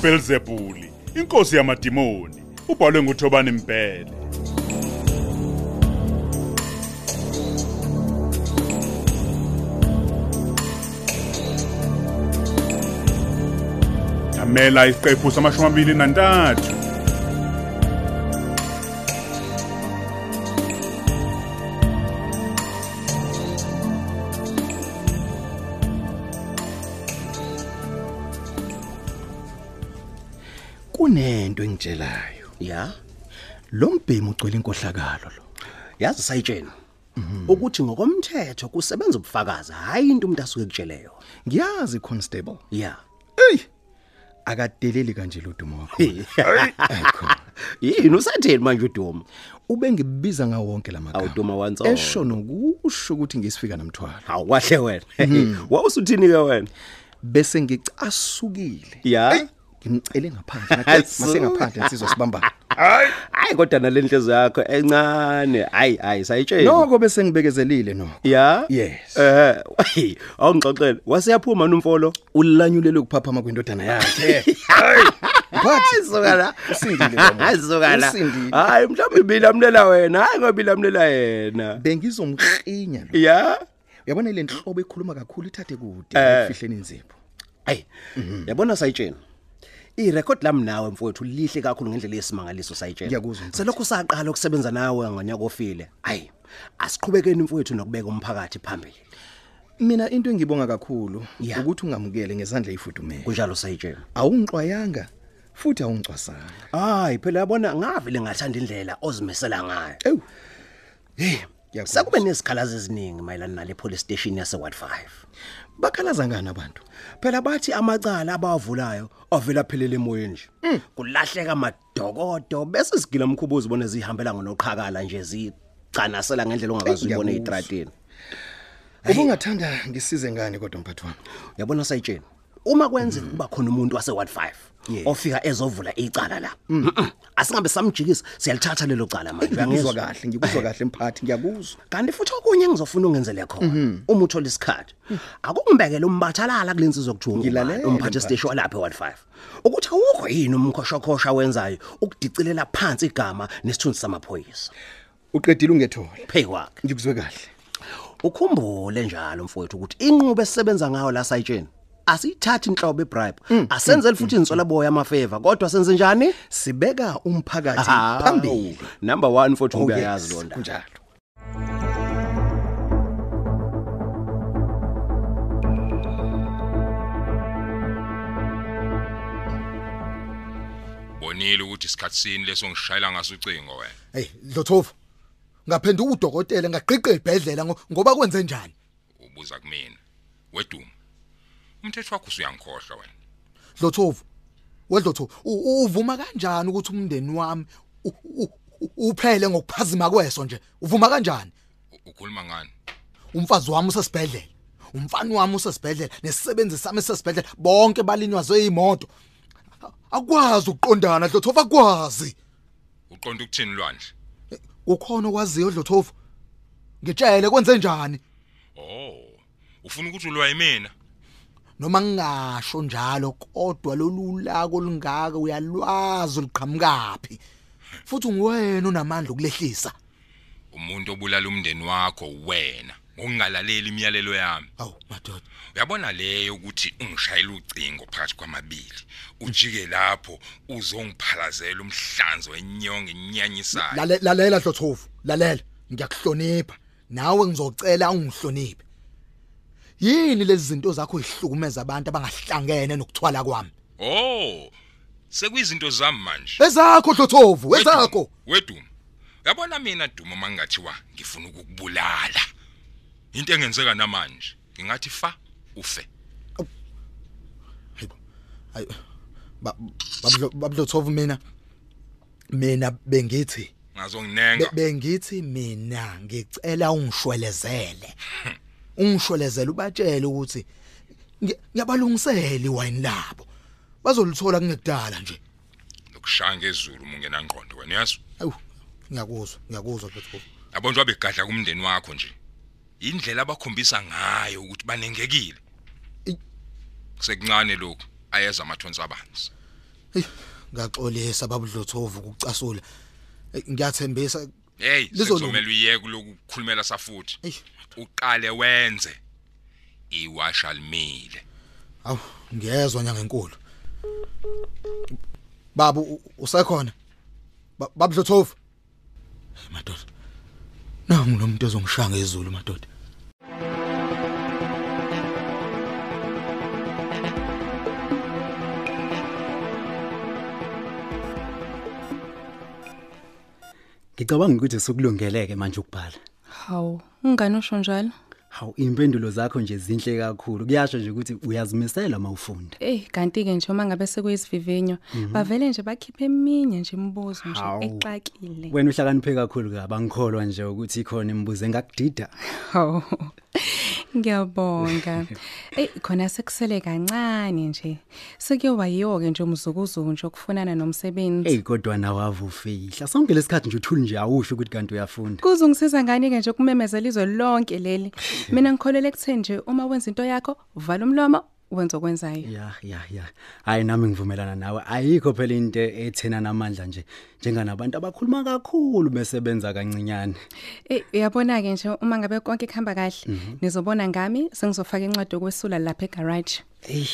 uBelzebuli inkosi yamadimoni ubhalwe nguThobani Mpele. Yamela isiqephu samashumi amabili nantathu. Kunento engitshelayo. Ya? Lo mbhemu ugcwele inkohlakalo lo. Yazi sayitshena. Ukuthi ngokomthetho kusebenza ubufakazi hayi into umuntu asuke kutsheleyo ngiyazi constable. Ya. Ey akadeleli kanje lo dumo wakho. Ayikho yini usatheni manje udumo? Ubengibiza ngawo wonke lamagama awuduma once esho nokusho ukuthi ngisifika namthwalo. Awukahle wena. Wawusuthini ke wena? Bese ngicasukile. Ya? Ngimcele ngaphandle ngathi mase ngaphandle insizwa sibamba. Hayi. Kodwa nalenhliziyo yakho encane. Hayi hayi sayitshela noko bese ngibekezelile no ya? Yes. eh awungixoxele. Waseyaphuma nomfolo ulanyulele ukuphaphama kwindodana yakhe. Hayi. Sokala Usindile baba. hayi sokala Usindile. hayi mhlawumbe bilamlela wena. Hayi ngoba bilamlela yena. Bengizomqhinya lo ya? Uyabona le nhlobo ekhuluma kakhulu ithathe kude Eh. ekufihleni inzipho. Hey, yabona sayitshena. Irecord lami nawe mfowethu lihle kakhulu ngendlela yesimangaliso sayitshela. Ngiyakuzwa, mfowethu. Selokhu saqala ukusebenza nawe ngonyaka ofile. Hayi, asiqhubekeni mfowethu nokubeka umphakathi phambili. mina into engibonga kakhulu Ya. ukuthi ungamukele ngezandla ezifudumele Kunjalo sayitshela. awungixwayanga futhi awungicwasanga Hayi, phela yabona ngavele ngathanda indlela ozimesela ngayo. ewu Hey, Ngiyakuzwa. sakube nezikhalazo eziningi mayelana nale police station yase Ward 5. bakhalaza ngani abantu Phela bathi amacala abawavulayo avela phelele emoyeni nje. Kulahleka madokodo bese sigila mkhubuzi bona zihambela ngonoqhakala nje zicanasela ngendlela ongakazibona ngiyakuzwa. ezitrateni. ubungathanda ngisize ngani kodwa mphathi wami Yabona sayitsheni. Uma kwenzeka kuba khona umuntu wase Ward 5 Yes. ofika ezovula icala la. Mm-mm. Asingabe samjikisa siyalithatha lelo cala manje. Ngikuzwa uyangizwa kahle ngikuzwa kahle mphathi ngiyakuzwa. Kanti futhi okunye engizofuna ungenzele khona uma uthola isikhathi akungibekele umbathalala kulensi zokujunga Ngilalela, umphathi mphathi. station walapha eWard 5 ukuthi awukho yini umkhoshokhosha wenzayo ukudicilela phansi igama nesithunzi samaphoyisa. Uqedile ungethole. Phe kwakhe. Ngikuzwe kahle. Ukhumbule njalo mfowethu ukuthi inqubo esisebenza ngayo la sayitsheni asiyithathi inhlobo ebribe. Asenzele futhi insola boya amafeva kodwa senze njani? Sibeka umphakathi Hawu, phambili. number 1 mfowethu Oh, uyayazi yes, londa kunjalo. Bonile ukuthi isikhathi sini leso ngishayela ngaso ucingo wena. Hey, Dlothofu. Ngaphenduka udokotela ngaqhiqe ibhedlela ngo- ngoba kwenze njani? ubuza kumina. Weduma umthetho wakho usuyangikhohlwa wena Dlothofu. Wedlothofu, u- uvuma kanjani ukuthi umndeni wami uphele ngokuphazima kweso nje? Uvuma kanjani? Ukhuluma ngani Umfazi wami usesibhedlela. Umfana wami usesibhedlela, nesisebenzi sami sesibhedlela, bonke balinyazwe imoto. Akwazi ukuqondana Dlothofu akwazi. uqonda ukuthini lwandle Ukhona okwaziyo Dlothofu? Ngitshele kwenze njani? oh ufuna ukuthi ulwa yimina noma ngingasho njalo kodwa lolu lako olungaka uyalwazi uliqhamukapi futhi ungiwena onamandla okulehlisa. Umuntu obulala umndeni wakho wena. Ngokungalaleli imiyalelo yami. Awu madoda. Uyabona leyo ukuthi ungishayela ucingo phakathi kwamabili. Ujike lapho uzongiphalazela umhlanzo wenyongo inyanyisayo Lale- lalela dlothofu lalela. Ngiyakuhlonipha. Nawe ngizocela ungihloniphe. Yini lezi zinto zakho ihlukumeza abantu abangahlangene nokuthwala kwami? Oh sekuyizinto zami manje. Ezakho dlothofu ezakho. weduma uyabona mina duma mangingathiwa ngifuna ukukubulala. Into engenzeka namanje ngingathi fa ufe. Hayi, ba- bablo- babdlothofu mina mina bengithi ngazonginenga. Be- bengithi mina ngicela ungishwelezele. Ungishwelezele ubatshele ukuthi ngi- ngiyabalungisela iwine labo. Bazolithola kungekudala nje. Nokushaya ngezulu mungena ngqondo wena yazi? Awu ngiyakuzwa ngiyakuzwa Dlothofu yabonjwa begadla kumndeni wakho nje. Indlela abakhombisa ngayo ukuthi banengekile. Sekuncane lokhu ayeza amathonsi abanzi. Ngaxolisa babudlothovu ukucasula. Ngiyathembisa hey sizomela uyeke lokukhulumela safuthi uqale wenze iwasha limile Awu, ngiyezwa nyanga enkulu. Babu usekhona? Ba- Babudlothovu. Hey, Madoda. Nangu nomuntu ozongishanga ezulu madoda. Ngicabanga ukuthi sokulungeleke manje ukubhala. Hawu, ungani usho njalo? Hawu impendulo zakho nje zinhle kakhulu. Kuyasho nje ukuthi uyazimisela mawufunda. Eh, kanti ke nje uma ngabe sekuyisivivinyo, bavele nje bakhiphe eminye nje imibuzo nje exakile. Wena uhlakaniphe kakhulu kabi angikholwa nje ukuthi ikhona imibuzo engakudida. Hawu. Ngiyabonga. Eh, khona sekusele kancane nje. Sekuyoba yiyo ke nje umzukuzuku nje okufunana nomsebenzi. Ey kodwa nawe avufihla. Sonke lesikhathi nje uthuli nje awusho ukuthi kanti uyafunda. Kuzongisiza ngani ke nje kumemezela izwe lonke leli. Mina ngikholele ekutheni nje uma wenza into yakho, uvala umlomo, wenza okwenzayo. Ya ya ya. Hayi nami ngivumelana nawe. Ayikho phela into ethena namandla nje njenganabantu abakhuluma kakhulu besebenza kancinyane. Eh uyabona ke nje uma ngabe konke kuhamba kahle nizobona ngami sengizofaka incwadi yokwesula lapha egarage. Ey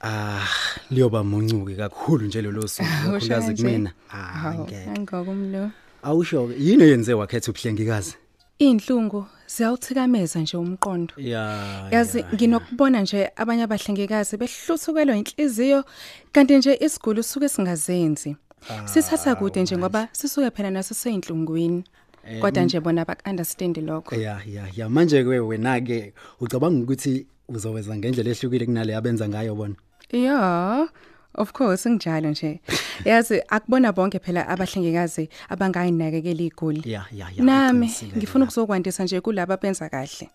ah liyoba muncuke kakhulu nje lelo suku kakhulukazi kumina. Ah ngeke. Angokumlo. Awusho yini eyenze wakhetha ubuhlengikazi? Inhlungu ziyawuthikameza nje umqondo. Ya. Yazi ya, nginokubona nje abanye abahlengikazi behluthukelwa inhliziyo kanti nje isiguli usuke singazenzi. Sithatha kude nje ngoba sisuke phela naso seyinhlungwini. Kodwa nje bona bak understand lokho. Ya ya ya manje ke wena ke ucabanga ukuthi uzoweza ngendlela ehlukile kunale abenza ngayo bona. Yeah, of course nginjalo nje. Yazi akubona bonke phela abahlengikazi abangayinakekela igoli. Ya ya ya. Nami uqinisile ngifuna lapho. ukuzokwandisa nje kulabo abenza kahle.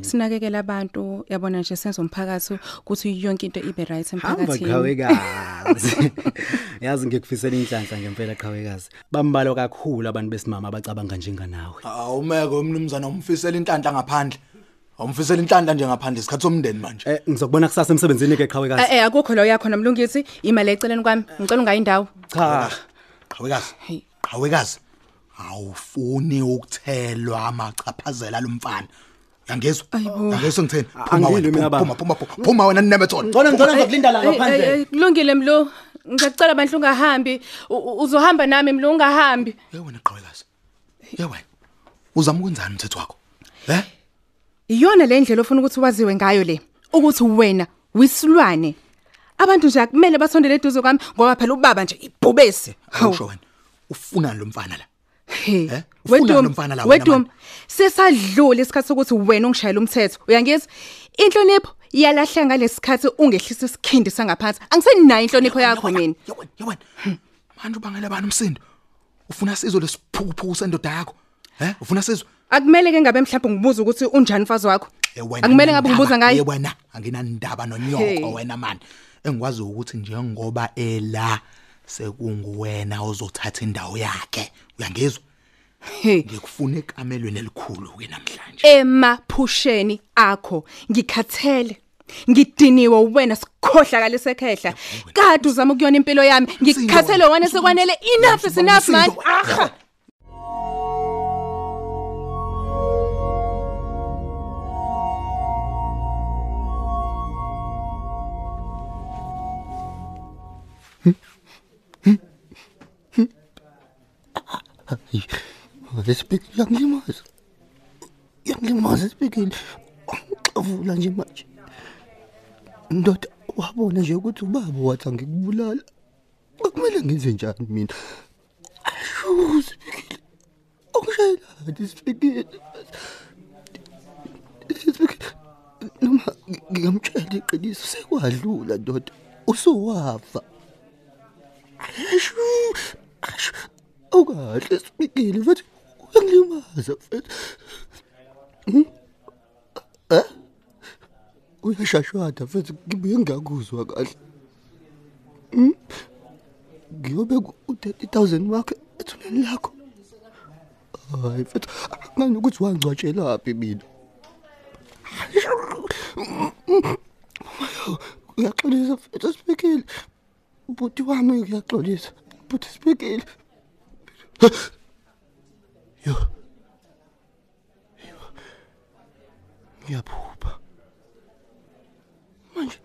Sinakekela abantu, yabona nje senza umphakathi ukuthi yonke into ibe right Hamba emphakathini. qhawekazi. Yazi ngikufisela inhlanhla ngempela qhawekazi. Bambalo kakhulu abantu besimama abacabanga njenganawe. Awumeke umnumzana umfisela inhlanhla ngaphandle. Awumfisela inhlanhla nje ngaphandle isikhathi somndeni manje. Eh ngizokubona kusasa emsebenzini ke qhawekazi. Eh eh akukho lo yakho nomlungisi imali eceleni kwami. Ngicela ungayindawo. Cha. Qhawekazi. Hey. Qhawekazi. Awufuni ukuthelwa amachaphazela lomfana. Uyangizwa? Ayibo. Uyangizwa ngitheni? Angilwi mina baba. Phuma phuma phuma. Phuma wena Nemethona. Ngicela ngicela ngizokulinda la Eh, eh, ngaphandle. eh, Kulungile mlo. Ngiyacela bandle ungahambi. U- u- Uzohamba nami mlo ungahambi. Ye wena qhawekazi. Ye wena. Uzama ukwenzani umthetho wakho? Eh? Iyona le ndlela ofuna ukuthi waziwe ngayo le. Ukuthi wena wisilwane. Abantu nje akumele basondele eduze kwami ngoba phela ubaba nje ibhubesi. Awusho wena. Ufuna lo mfana la. Hey, Eh? Ufuna wedum, lo mfana la wena wedum. manje? Sesadlula isikhathi sokuthi wena ungishayela umthetho. Uyangizwa? Inhlonipho iyalahla ngalesikhathi ungehlisa isikhindi sangaphansi. Angisenayo inhlonipho yakho mina. Ye wena, ye wena. Manje ubangela bani umsindo? Ufuna sizo lesiphukuphuku sendoda yakho? Eh? Ufuna sizo? Akumele ke ngabe mhlawumbe ngibuza ukuthi unjani mfazi wakho. Eh, wena Akumele ngabe nginendaba. ngibuza Ye ngayo. wena anginandaba Hey. nonyoko wena man. Engikwazi ukuthi njengoba ela sekunguwena ozothatha indawo yakhe. Uyangizwa? Hey. Ngikufuna ekamelweni elikhulu ke namhlanje. Emaphusheni akho ngikhathele. Ngidiniwe wena sikhohla kalesekhehla. Kade uzama ukuyona impilo yami. Ngikhathele wena sekwanele enough is enough man. Aha. Lesibhekile uyangilimaza. Uyangilimaza esibhekile. Ngixavula nje manje. Ndoda wabona nje ukuthi ubaba wathi angikubulala. Akumele ngenze njani mina? Ashu sibhekile. Ongishayela isibhekile. Isibhekile. Noma ngingamtshela iqiniso sekwadlula ndoda. Usuwafa. Ashu. Ashu. Awukahle sibhekile mfethu. Uyangilimaza mfethu. Hmm? Eh? Uyashashwada mfethu ngibuye ngakuzwa kahle. Hmm? Ngiyobe u30000 wakhe ethuneni lakho. Hayi mfethu ngani ukuthi wangcwatshela phi mina. Uyaxolisa mfethu sibhekile. Buti wami uyaxolisa. Buti sibekile. Yo. Yo. Ngiyaphupha. Manje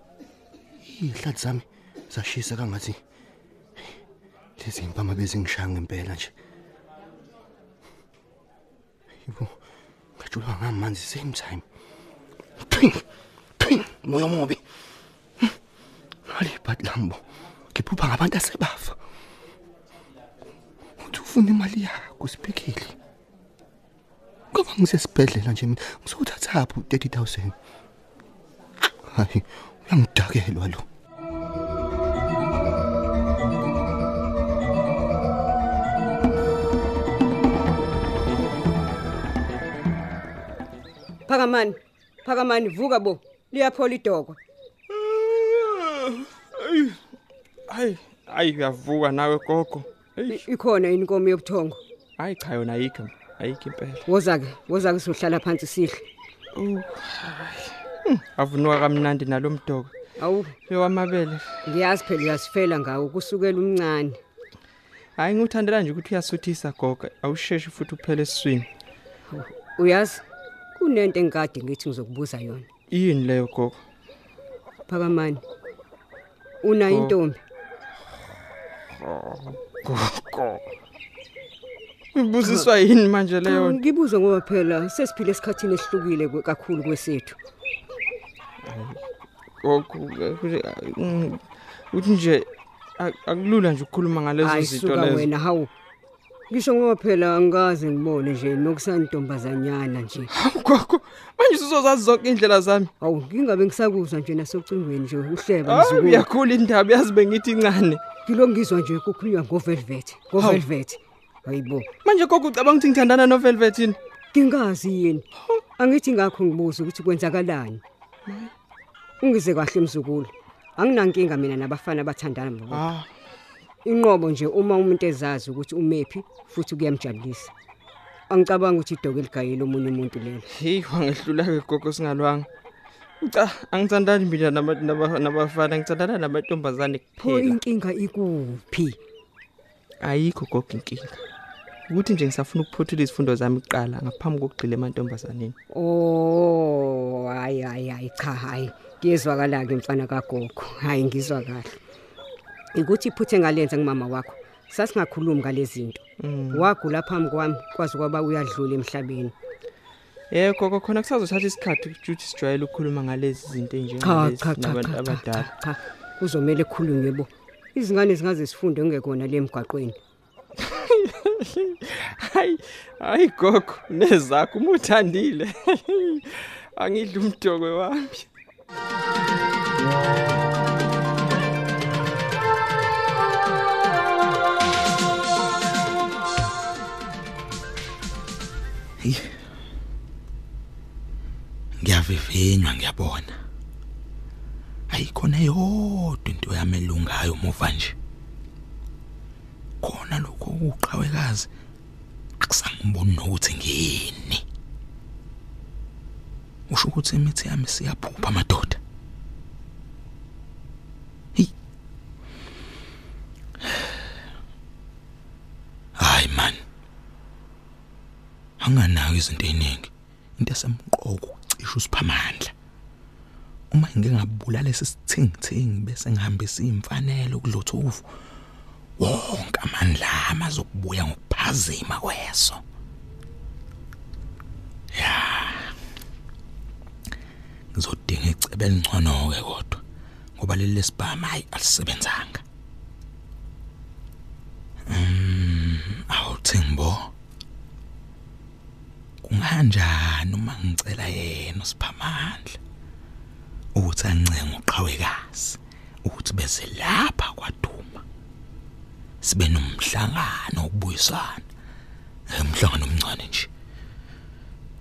ihlathi zami zashisa kangathi lezi impama bezingishaya ngempela nje. Yibo. Ngajula ngamanzi same time. Twing. Twing. Moya mobi. Hali badlambo. Ngiphupha ngabantu asebafa. Uthi ufuna imali yakho sibhekile. Ngoba ngisesibhedlela nje mina ngizothatha phi 30000. Hayi, uyangidakelwa lo. Phakamani. Phakamani vuka bo. Liyaphola idoko. hayi hayi uyavuka nawe gogo Ikhona yini inkomo yobuthongo? hayi cha yona ayikho ayikho impela Woza ke, woza ke sohlala phansi sihle. avunuka kamnandi nalomdoko Awu, bewamabele ngiyazi phela uyasifela ngawo kusukela umncane. hayi nguthandela nje ukuthi uyasuthisa gogo awusheshi futhi uphele esiswini Uyazi? Kunento engikade ngithi ngizokubuza yona. yini leyo gogo Phakamani. Una Oh. intombi. Gogo Ngibuziswa yini manje leyo nto? Ngibuza ngoba phela sesiphile esikhathini esihlukile kwe- kakhulu kwesethu. gogo mm, uthi nje ak- akulula nje ukukhuluma ngalezo Hayi zinto suka lezo wena hawu. Ngisho ngoba phela angikaze ngibone nje nokusantombazanyana nje. gogo manje sizozazi zonke indlela zami Awu ngingabe ngisakuzwa nje nasocingweni nje uhleba mzukulu. uyakhula indaba yazi bengithi incane Ngilo ngizwa nje kukhulunywa ngovelvet, ngovelvet. Hayibo. manje gogo ucabanga ukuthi ngithandana novelvet yini Ngingazi yini. Angithi ngakho ngibuza ukuthi kwenzakalani. Ungize kahle mzukulu. Anginankinga mina nabafana abathandana mbo. Ah Inqobo nje uma umuntu ezazi ukuthi umephi futhi kuyamjabulisa. Angicabanga ukuthi idoko eligayile omunye umuntu lelo. hey wangehlula ke gogo singalwanga uca angithandani mina nama- naba- nabafana ngithandana namantombazane Pho kuphela inkinga ikuphi? ayikho gogo inkinga ukuthi nje ngisafuna ukuphuthula izifundo zami kuqala ngaphambi kokugxila emantombazaneni Oh, hayi hayi hayi cha hayi. Ngiyezwakala ke mfana kagogo. Hayi ngizwa kahle. Ukuthi iphuthe ngalenza ngumama wakho. Sasingakhulumi ngalezi zinto. Wagula phambi kwami kwazi kwaba uyadlula emhlabeni. yebo gogo khona kusazothatha isikhathi ukuthi sijwayele ukukhuluma ngalezi zinto Cha enjengalezi cha cha nabantu cha cha, abadala cha. cha. Kuzomela khulunywe bo. Izingane zingaze sifunde ungekona le emgwaqweni. hayi hayi gogo nezakho uma uthandile angidli umdokwe wami ngiyavivinywa ngiyabona. Ayikhona yodwa into yami elungayo muva nje. Khona lokho ukuqhawekazi akusangiboni nokuthi ngini usho ukuthi imithi yami siyaphupha madoda. Hey. hayi man. Anganayo izinto eziningi. Into esemqoko ukucisha usiphamandla uma ngike ngabulala lesithingithingi bese ngihambisa imfanelo kudlothovu wonke amandla ami azokubuya ngokuphazima kweso. Ya. Ngizodinga icebe elingcono ke kodwa ngoba leli lesibhama hayi alisebenzanga. Mm awuthi ngibo kunganjani uma ngicela yena usiphamandla ukuthi ancenga uqhawekazi ukuthi bese lapha kwaduma. Sibe nomhlangano ukubuyisana emhlangano omncane nje.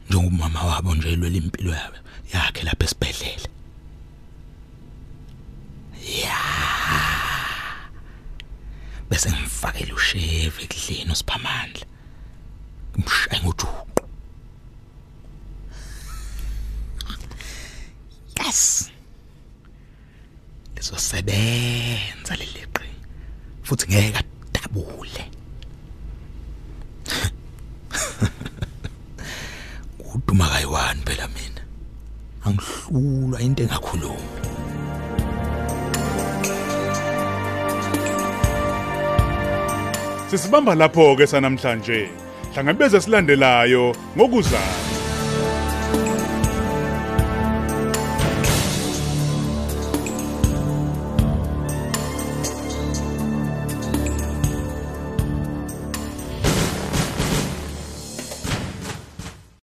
Njengomama wabo nje elwela impilo yabe yakhe lapha esibhedlela. Ya. Bese ngifakela usheve ekudleni usiphamandla ngimshaye ngojuqu yes lizosebenza leli qhinga futhi ngeke adabule uduma kayiwani phela mina angihlulwa into engakhulumi Sisibamba lapho ke sanamhlanje. Hlangabeze silandelayo ngokuzayo.